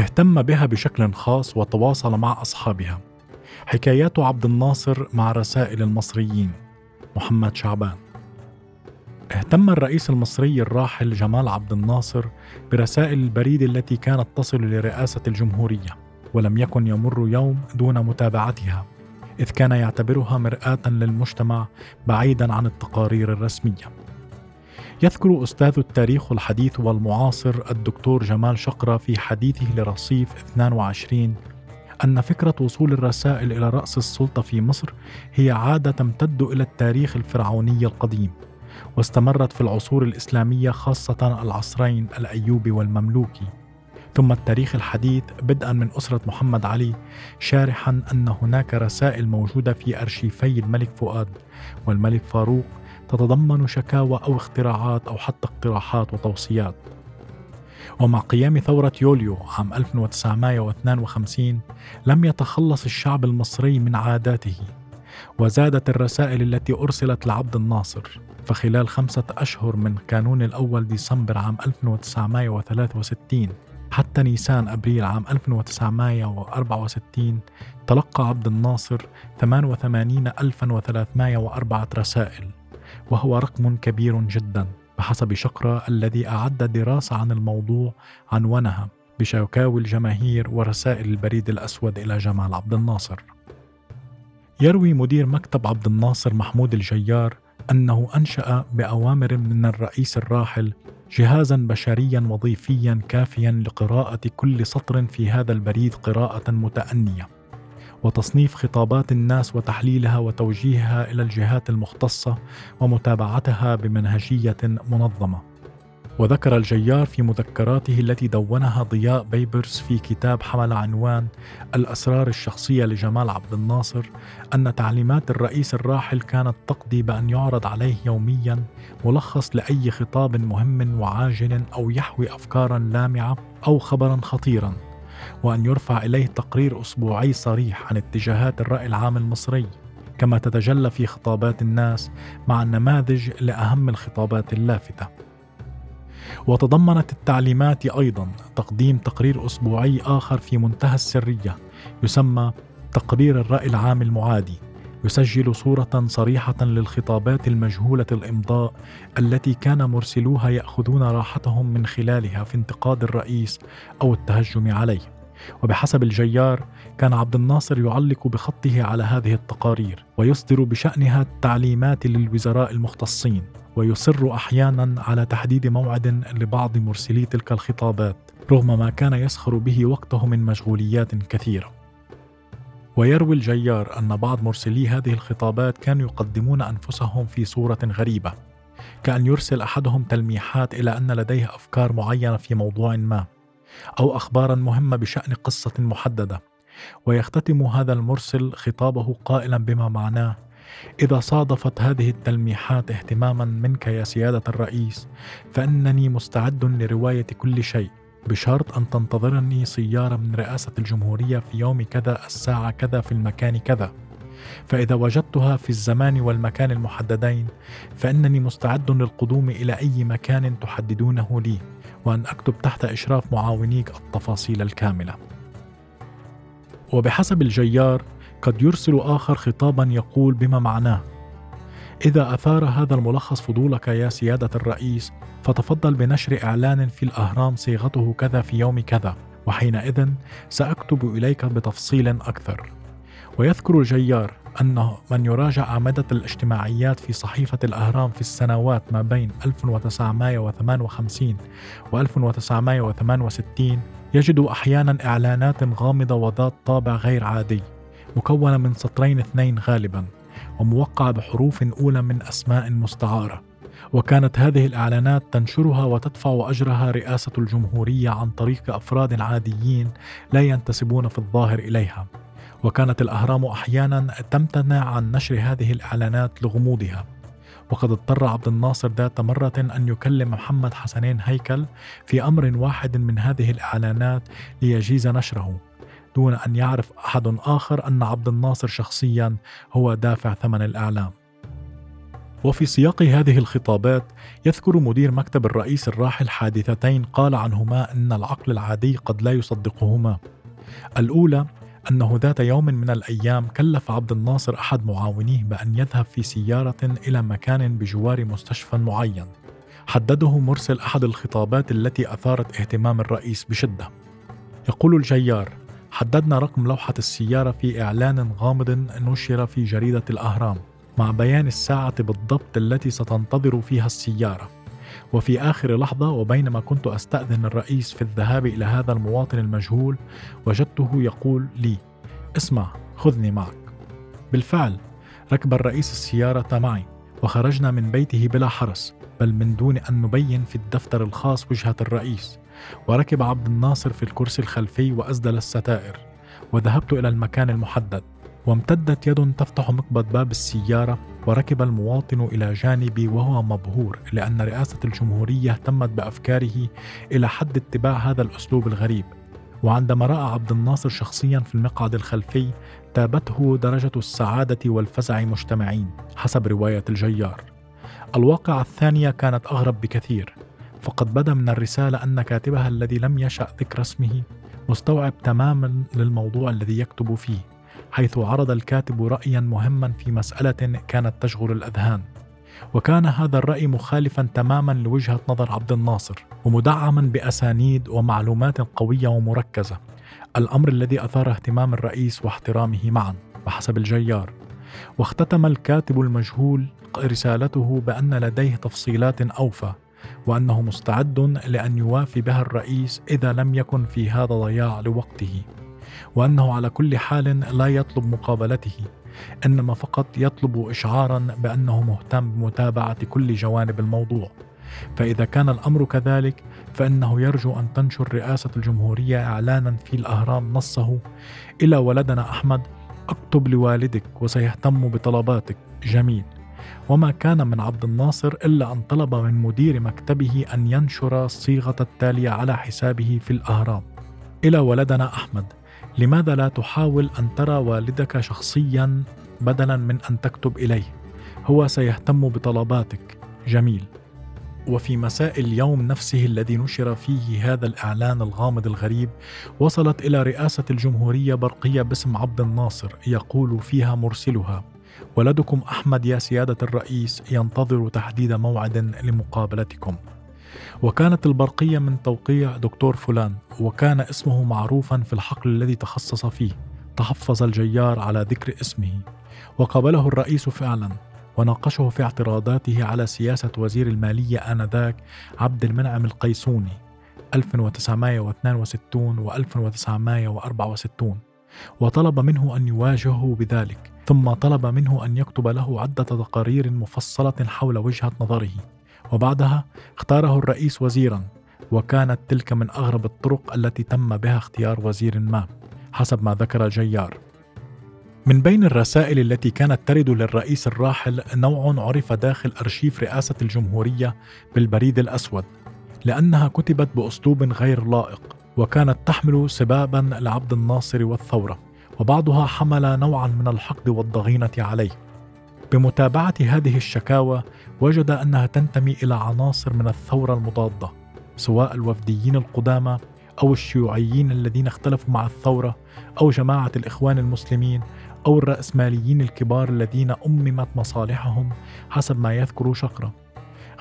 اهتم بها بشكل خاص وتواصل مع أصحابها. حكايات عبد الناصر مع رسائل المصريين. محمد شعبان. اهتم الرئيس المصري الراحل جمال عبد الناصر برسائل البريد التي كانت تصل لرئاسة الجمهورية ولم يكن يمر يوم دون متابعتها إذ كان يعتبرها مرآة للمجتمع بعيدا عن التقارير الرسمية. يذكر أستاذ التاريخ الحديث والمعاصر الدكتور جمال شقرة في حديثه لرصيف 22 أن فكرة وصول الرسائل إلى رأس السلطة في مصر هي عادة تمتد إلى التاريخ الفرعوني القديم واستمرت في العصور الإسلامية خاصة العصرين الأيوبي والمملوكي. ثم التاريخ الحديث بدءا من أسرة محمد علي شارحا أن هناك رسائل موجودة في أرشيفي الملك فؤاد والملك فاروق تتضمن شكاوى أو اختراعات أو حتى اقتراحات وتوصيات. ومع قيام ثورة يوليو عام 1952 لم يتخلص الشعب المصري من عاداته وزادت الرسائل التي أرسلت لعبد الناصر فخلال خمسة أشهر من كانون الأول ديسمبر عام 1963 حتى نيسان أبريل عام 1964 تلقى عبد الناصر 88304 رسائل. وهو رقم كبير جدا بحسب شقرة الذي أعد دراسة عن الموضوع عنونها بشكاوي الجماهير ورسائل البريد الأسود إلى جمال عبد الناصر. يروي مدير مكتب عبد الناصر محمود الجيار أنه أنشأ بأوامر من الرئيس الراحل جهازا بشريا وظيفيا كافيا لقراءة كل سطر في هذا البريد قراءة متأنية. وتصنيف خطابات الناس وتحليلها وتوجيهها إلى الجهات المختصة ومتابعتها بمنهجية منظمة. وذكر الجيار في مذكراته التي دونها ضياء بيبرس في كتاب حمل عنوان الأسرار الشخصية لجمال عبد الناصر أن تعليمات الرئيس الراحل كانت تقضي بأن يعرض عليه يوميا ملخص لأي خطاب مهم وعاجل أو يحوي أفكارا لامعة أو خبرا خطيرا. وأن يرفع إليه تقرير أسبوعي صريح عن اتجاهات الرأي العام المصري كما تتجلى في خطابات الناس مع النماذج لأهم الخطابات اللافتة. وتضمنت التعليمات أيضا تقديم تقرير أسبوعي آخر في منتهى السرية يسمى تقرير الرأي العام المعادي. يسجل صورة صريحة للخطابات المجهولة الإمضاء التي كان مرسلوها يأخذون راحتهم من خلالها في انتقاد الرئيس أو التهجم عليه. وبحسب الجيار كان عبد الناصر يعلق بخطه على هذه التقارير ويصدر بشأنها التعليمات للوزراء المختصين ويصر أحيانا على تحديد موعد لبعض مرسلي تلك الخطابات رغم ما كان يسخر به وقته من مشغوليات كثيرة ويروي الجيار أن بعض مرسلي هذه الخطابات كانوا يقدمون أنفسهم في صورة غريبة كأن يرسل أحدهم تلميحات إلى أن لديه أفكار معينة في موضوع ما أو أخبارا مهمة بشأن قصة محددة ويختتم هذا المرسل خطابه قائلا بما معناه إذا صادفت هذه التلميحات اهتماما منك يا سيادة الرئيس فإنني مستعد لرواية كل شيء بشرط أن تنتظرني سيارة من رئاسة الجمهورية في يوم كذا الساعة كذا في المكان كذا. فإذا وجدتها في الزمان والمكان المحددين فإنني مستعد للقدوم إلى أي مكان تحددونه لي وأن أكتب تحت إشراف معاونيك التفاصيل الكاملة. وبحسب الجيار قد يرسل آخر خطابا يقول بما معناه إذا أثار هذا الملخص فضولك يا سيادة الرئيس فتفضل بنشر إعلان في الأهرام صيغته كذا في يوم كذا وحينئذ سأكتب إليك بتفصيل أكثر. ويذكر الجيار أن من يراجع أعمدة الاجتماعيات في صحيفة الأهرام في السنوات ما بين 1958 و 1968 يجد أحيانا إعلانات غامضة وذات طابع غير عادي مكونة من سطرين اثنين غالبا وموقعة بحروف أولى من أسماء مستعارة. وكانت هذه الإعلانات تنشرها وتدفع أجرها رئاسة الجمهورية عن طريق أفراد عاديين لا ينتسبون في الظاهر إليها. وكانت الأهرام أحيانا تمتنع عن نشر هذه الإعلانات لغموضها. وقد اضطر عبد الناصر ذات مرة أن يكلم محمد حسنين هيكل في أمر واحد من هذه الإعلانات ليجيز نشره دون أن يعرف أحد آخر أن عبد الناصر شخصيا هو دافع ثمن الإعلام. وفي سياق هذه الخطابات يذكر مدير مكتب الرئيس الراحل حادثتين قال عنهما إن العقل العادي قد لا يصدقهما. الأولى أنه ذات يوم من الأيام كلف عبد الناصر أحد معاونيه بأن يذهب في سيارة إلى مكان بجوار مستشفى معين. حدده مرسل أحد الخطابات التي أثارت اهتمام الرئيس بشدة. يقول الجيار: حددنا رقم لوحة السيارة في إعلان غامض نشر في جريدة الأهرام. مع بيان الساعة بالضبط التي ستنتظر فيها السيارة. وفي آخر لحظة وبينما كنت أستأذن الرئيس في الذهاب إلى هذا المواطن المجهول وجدته يقول لي اسمع خذني معك. بالفعل ركب الرئيس السيارة معي وخرجنا من بيته بلا حرس بل من دون أن نبين في الدفتر الخاص وجهة الرئيس. وركب عبد الناصر في الكرسي الخلفي وأسدل الستائر وذهبت إلى المكان المحدد. وامتدت يد تفتح مقبض باب السيارة وركب المواطن إلى جانبي وهو مبهور لأن رئاسة الجمهورية اهتمت بأفكاره إلى حد اتباع هذا الأسلوب الغريب. وعندما رأى عبد الناصر شخصيا في المقعد الخلفي تابته درجة السعادة والفزع مجتمعين حسب رواية الجيار. الواقعة الثانية كانت أغرب بكثير. فقد بدا من الرسالة أن كاتبها الذي لم يشأ ذكر اسمه مستوعب تماما للموضوع الذي يكتب فيه. حيث عرض الكاتب رايا مهما في مسألة كانت تشغل الأذهان. وكان هذا الرأي مخالفا تماما لوجهة نظر عبد الناصر ومدعما بأسانيد ومعلومات قوية ومركزة. الأمر الذي أثار اهتمام الرئيس واحترامه معا بحسب الجيار. واختتم الكاتب المجهول رسالته بأن لديه تفصيلات أوفى وأنه مستعد لأن يوافي بها الرئيس إذا لم يكن في هذا ضياع لوقته. وأنه على كل حال لا يطلب مقابلته إنما فقط يطلب اشعارا بأنه مهتم بمتابعة كل جوانب الموضوع. فإذا كان الأمر كذلك فإنه يرجو أن تنشر رئاسة الجمهورية اعلانا في الأهرام نصه إلى ولدنا أحمد اكتب لوالدك وسيهتم بطلباتك. جميل. وما كان من عبد الناصر إلا أن طلب من مدير مكتبه أن ينشر الصيغه التالية على حسابه في الأهرام. إلى ولدنا أحمد. لماذا لا تحاول أن ترى والدك شخصيا بدلا من أن تكتب إليه؟ هو سيهتم بطلباتك. جميل. وفي مساء اليوم نفسه الذي نشر فيه هذا الإعلان الغامض الغريب وصلت إلى رئاسة الجمهورية برقية باسم عبد الناصر يقول فيها مرسلها ولدكم أحمد يا سيادة الرئيس ينتظر تحديد موعد لمقابلتكم. وكانت البرقية من توقيع دكتور فلان. وكان اسمه معروفا في الحقل الذي تخصص فيه. تحفظ الجيار على ذكر اسمه. وقابله الرئيس فعلا وناقشه في اعتراضاته على سياسة وزير المالية آنذاك عبد المنعم القيسوني 1962 و 1964 وطلب منه أن يواجهه بذلك ثم طلب منه أن يكتب له عدة تقارير مفصلة حول وجهة نظره. وبعدها اختاره الرئيس وزيرا. وكانت تلك من أغرب الطرق التي تم بها اختيار وزير ما حسب ما ذكر جيار. من بين الرسائل التي كانت ترد للرئيس الراحل نوع عرف داخل أرشيف رئاسة الجمهورية بالبريد الأسود لأنها كتبت بأسلوب غير لائق وكانت تحمل سبابا لعبد الناصر والثورة وبعضها حمل نوعا من الحقد والضغينة عليه. بمتابعة هذه الشكاوى وجد أنها تنتمي إلى عناصر من الثورة المضادة. سواء الوفديين القدامى أو الشيوعيين الذين اختلفوا مع الثورة أو جماعة الإخوان المسلمين أو الرأسماليين الكبار الذين أممت مصالحهم حسب ما يذكر شقرة.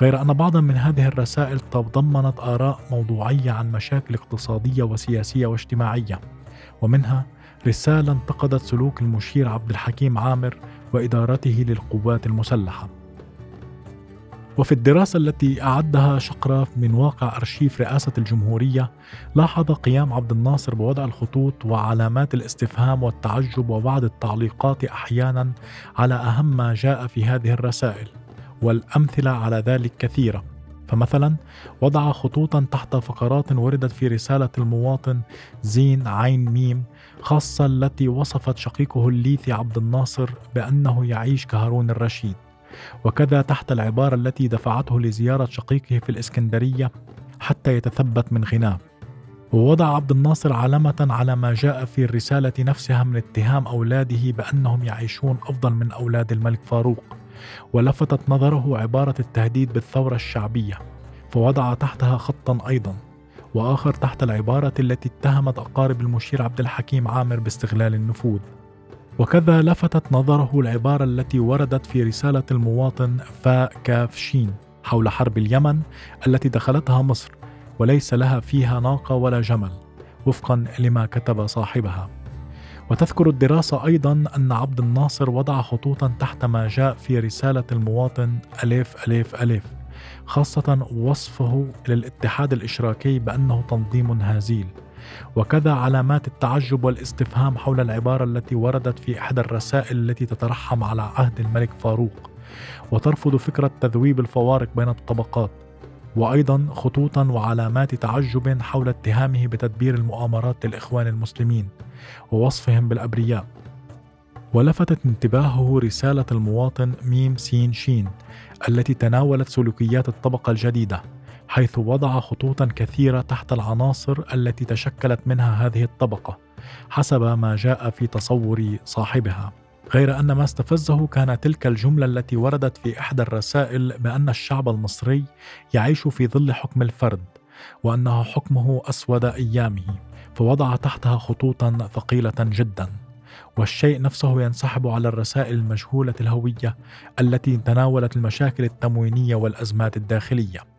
غير أن بعضا من هذه الرسائل تضمنت آراء موضوعية عن مشاكل اقتصادية وسياسية واجتماعية ومنها رسالة انتقدت سلوك المشير عبد الحكيم عامر وإدارته للقوات المسلحة. وفي الدراسة التي أعدها شقرة من واقع أرشيف رئاسة الجمهورية لاحظ قيام عبد الناصر بوضع الخطوط وعلامات الاستفهام والتعجب وبعض التعليقات أحيانا على أهم ما جاء في هذه الرسائل والأمثلة على ذلك كثيرة. فمثلا وضع خطوطا تحت فقرات وردت في رسالة المواطن زين عين ميم خاصة التي وصفت شقيقه الليثي عبد الناصر بأنه يعيش كهارون الرشيد. وكذا تحت العبارة التي دفعته لزيارة شقيقه في الإسكندرية حتى يتثبت من غناه. ووضع عبد الناصر علامة على ما جاء في الرسالة نفسها من اتهام أولاده بأنهم يعيشون أفضل من أولاد الملك فاروق. ولفتت نظره عبارة التهديد بالثورة الشعبية. فوضع تحتها خطا أيضا. وآخر تحت العبارة التي اتهمت أقارب المشير عبد الحكيم عامر باستغلال النفوذ. وكذا لفتت نظره العبارة التي وردت في رسالة المواطن فاء كاف شين حول حرب اليمن التي دخلتها مصر وليس لها فيها ناقة ولا جمل وفقا لما كتب صاحبها. وتذكر الدراسة أيضا أن عبد الناصر وضع خطوطا تحت ما جاء في رسالة المواطن ألف ألف ألف خاصة وصفه للاتحاد الإشراكي بأنه تنظيم هزيل. وكذا علامات التعجب والاستفهام حول العبارة التي وردت في إحدى الرسائل التي تترحم على عهد الملك فاروق. وترفض فكرة تذويب الفوارق بين الطبقات. وأيضا خطوطا وعلامات تعجب حول اتهامه بتدبير المؤامرات للإخوان المسلمين ووصفهم بالأبرياء. ولفتت انتباهه رسالة المواطن ميم سين شين التي تناولت سلوكيات الطبقة الجديدة. حيث وضع خطوطا كثيرة تحت العناصر التي تشكلت منها هذه الطبقة حسب ما جاء في تصور صاحبها. غير أن ما استفزه كان تلك الجملة التي وردت في إحدى الرسائل بأن الشعب المصري يعيش في ظل حكم الفرد وأنه حكمه أسود أيامه فوضع تحتها خطوطا ثقيلة جدا. والشيء نفسه ينسحب على الرسائل المجهولة الهوية التي تناولت المشاكل التموينية والأزمات الداخلية.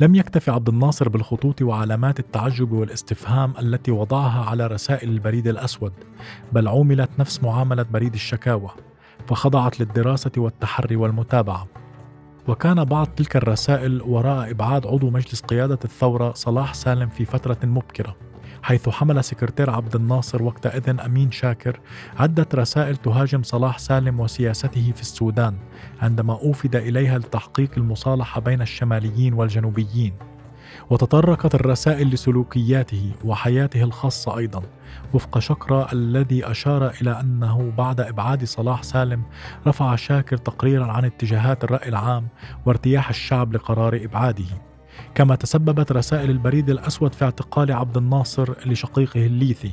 لم يكتف عبد الناصر بالخطوط وعلامات التعجب والاستفهام التي وضعها على رسائل البريد الأسود بل عوملت نفس معاملة بريد الشكاوى فخضعت للدراسة والتحري والمتابعة. وكان بعض تلك الرسائل وراء إبعاد عضو مجلس قيادة الثورة صلاح سالم في فترة مبكرة. حيث حمل سكرتير عبد الناصر وقتئذ أمين شاكر عدة رسائل تهاجم صلاح سالم وسياسته في السودان عندما أوفد إليها لتحقيق المصالحة بين الشماليين والجنوبيين. وتطرقت الرسائل لسلوكياته وحياته الخاصة أيضا وفق شقرة الذي أشار إلى أنه بعد إبعاد صلاح سالم رفع شاكر تقريرا عن اتجاهات الرأي العام وارتياح الشعب لقرار إبعاده. كما تسببت رسائل البريد الأسود في اعتقال عبد الناصر لشقيقه الليثي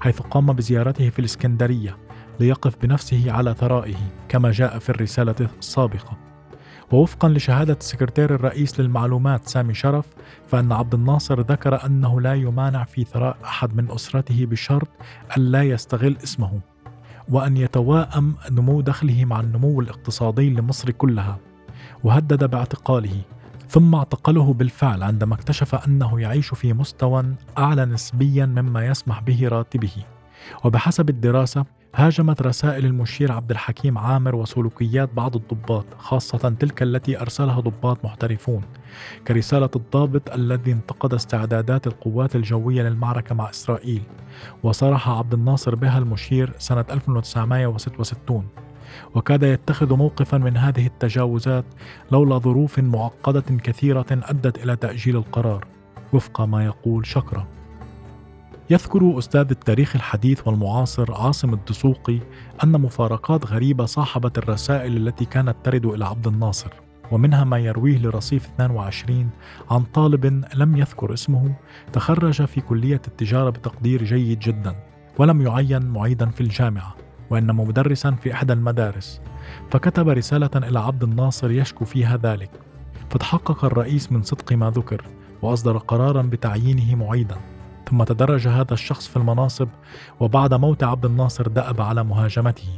حيث قام بزيارته في الإسكندرية ليقف بنفسه على ثرائه كما جاء في الرسالة السابقة. ووفقا لشهادة السكرتير الرئيس للمعلومات سامي شرف فإن عبد الناصر ذكر أنه لا يمانع في ثراء أحد من أسرته بشرط ألا يستغل اسمه وأن يتواءم نمو دخله مع النمو الاقتصادي لمصر كلها. وهدد باعتقاله ثم اعتقله بالفعل عندما اكتشف أنه يعيش في مستوى أعلى نسبيا مما يسمح به راتبه. وبحسب الدراسة هاجمت رسائل المشير عبد الحكيم عامر وسلوكيات بعض الضباط خاصة تلك التي أرسلها ضباط محترفون كرسالة الضابط الذي انتقد استعدادات القوات الجوية للمعركة مع إسرائيل. وصرح عبد الناصر بها المشير سنة 1966 وكاد يتخذ موقفا من هذه التجاوزات لولا ظروف معقدة كثيرة أدت إلى تأجيل القرار. وفق ما يقول شكرا. يذكر أستاذ التاريخ الحديث والمعاصر عاصم الدسوقي أن مفارقات غريبة صاحبت الرسائل التي كانت ترد إلى عبد الناصر ومنها ما يرويه لرصيف 22 عن طالب لم يذكر اسمه تخرج في كلية التجارة بتقدير جيد جدا ولم يعين معيدا في الجامعة. وإنما مدرسا في إحدى المدارس. فكتب رسالة إلى عبد الناصر يشكو فيها ذلك. فتحقق الرئيس من صدق ما ذكر وأصدر قرارا بتعيينه معيدا ثم تدرج هذا الشخص في المناصب وبعد موت عبد الناصر دأب على مهاجمته.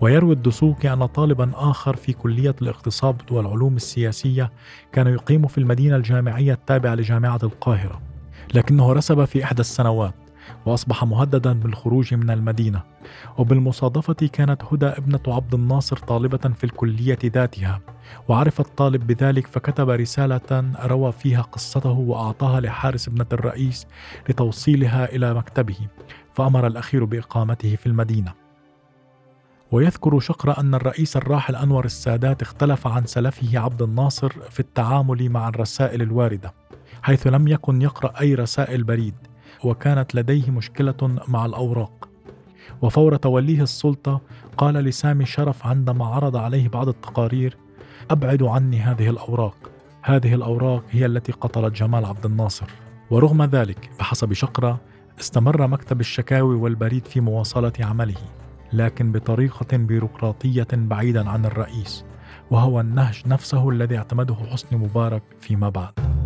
ويروي الدسوقي أن طالبا آخر في كلية الاقتصاد والعلوم السياسية كان يقيم في المدينة الجامعية التابعة لجامعة القاهرة. لكنه رسب في إحدى السنوات. وأصبح مهددا بالخروج من المدينة. وبالمصادفة كانت هدى ابنة عبد الناصر طالبة في الكلية ذاتها. وعرف الطالب بذلك فكتب رسالة روى فيها قصته وأعطاها لحارس ابنة الرئيس لتوصيلها إلى مكتبه. فأمر الأخير بإقامته في المدينة. ويذكر شقر أن الرئيس الراحل أنور السادات اختلف عن سلفه عبد الناصر في التعامل مع الرسائل الواردة حيث لم يكن يقرأ أي رسائل بريد. وكانت لديه مشكلة مع الأوراق. وفور توليه السلطة قال لسامي شرف عندما عرض عليه بعض التقارير أبعد عني هذه الأوراق. هذه الأوراق هي التي قتلت جمال عبد الناصر. ورغم ذلك بحسب شقرة استمر مكتب الشكاوي والبريد في مواصلة عمله لكن بطريقة بيروقراطية بعيدا عن الرئيس وهو النهج نفسه الذي اعتمده حسني مبارك فيما بعد.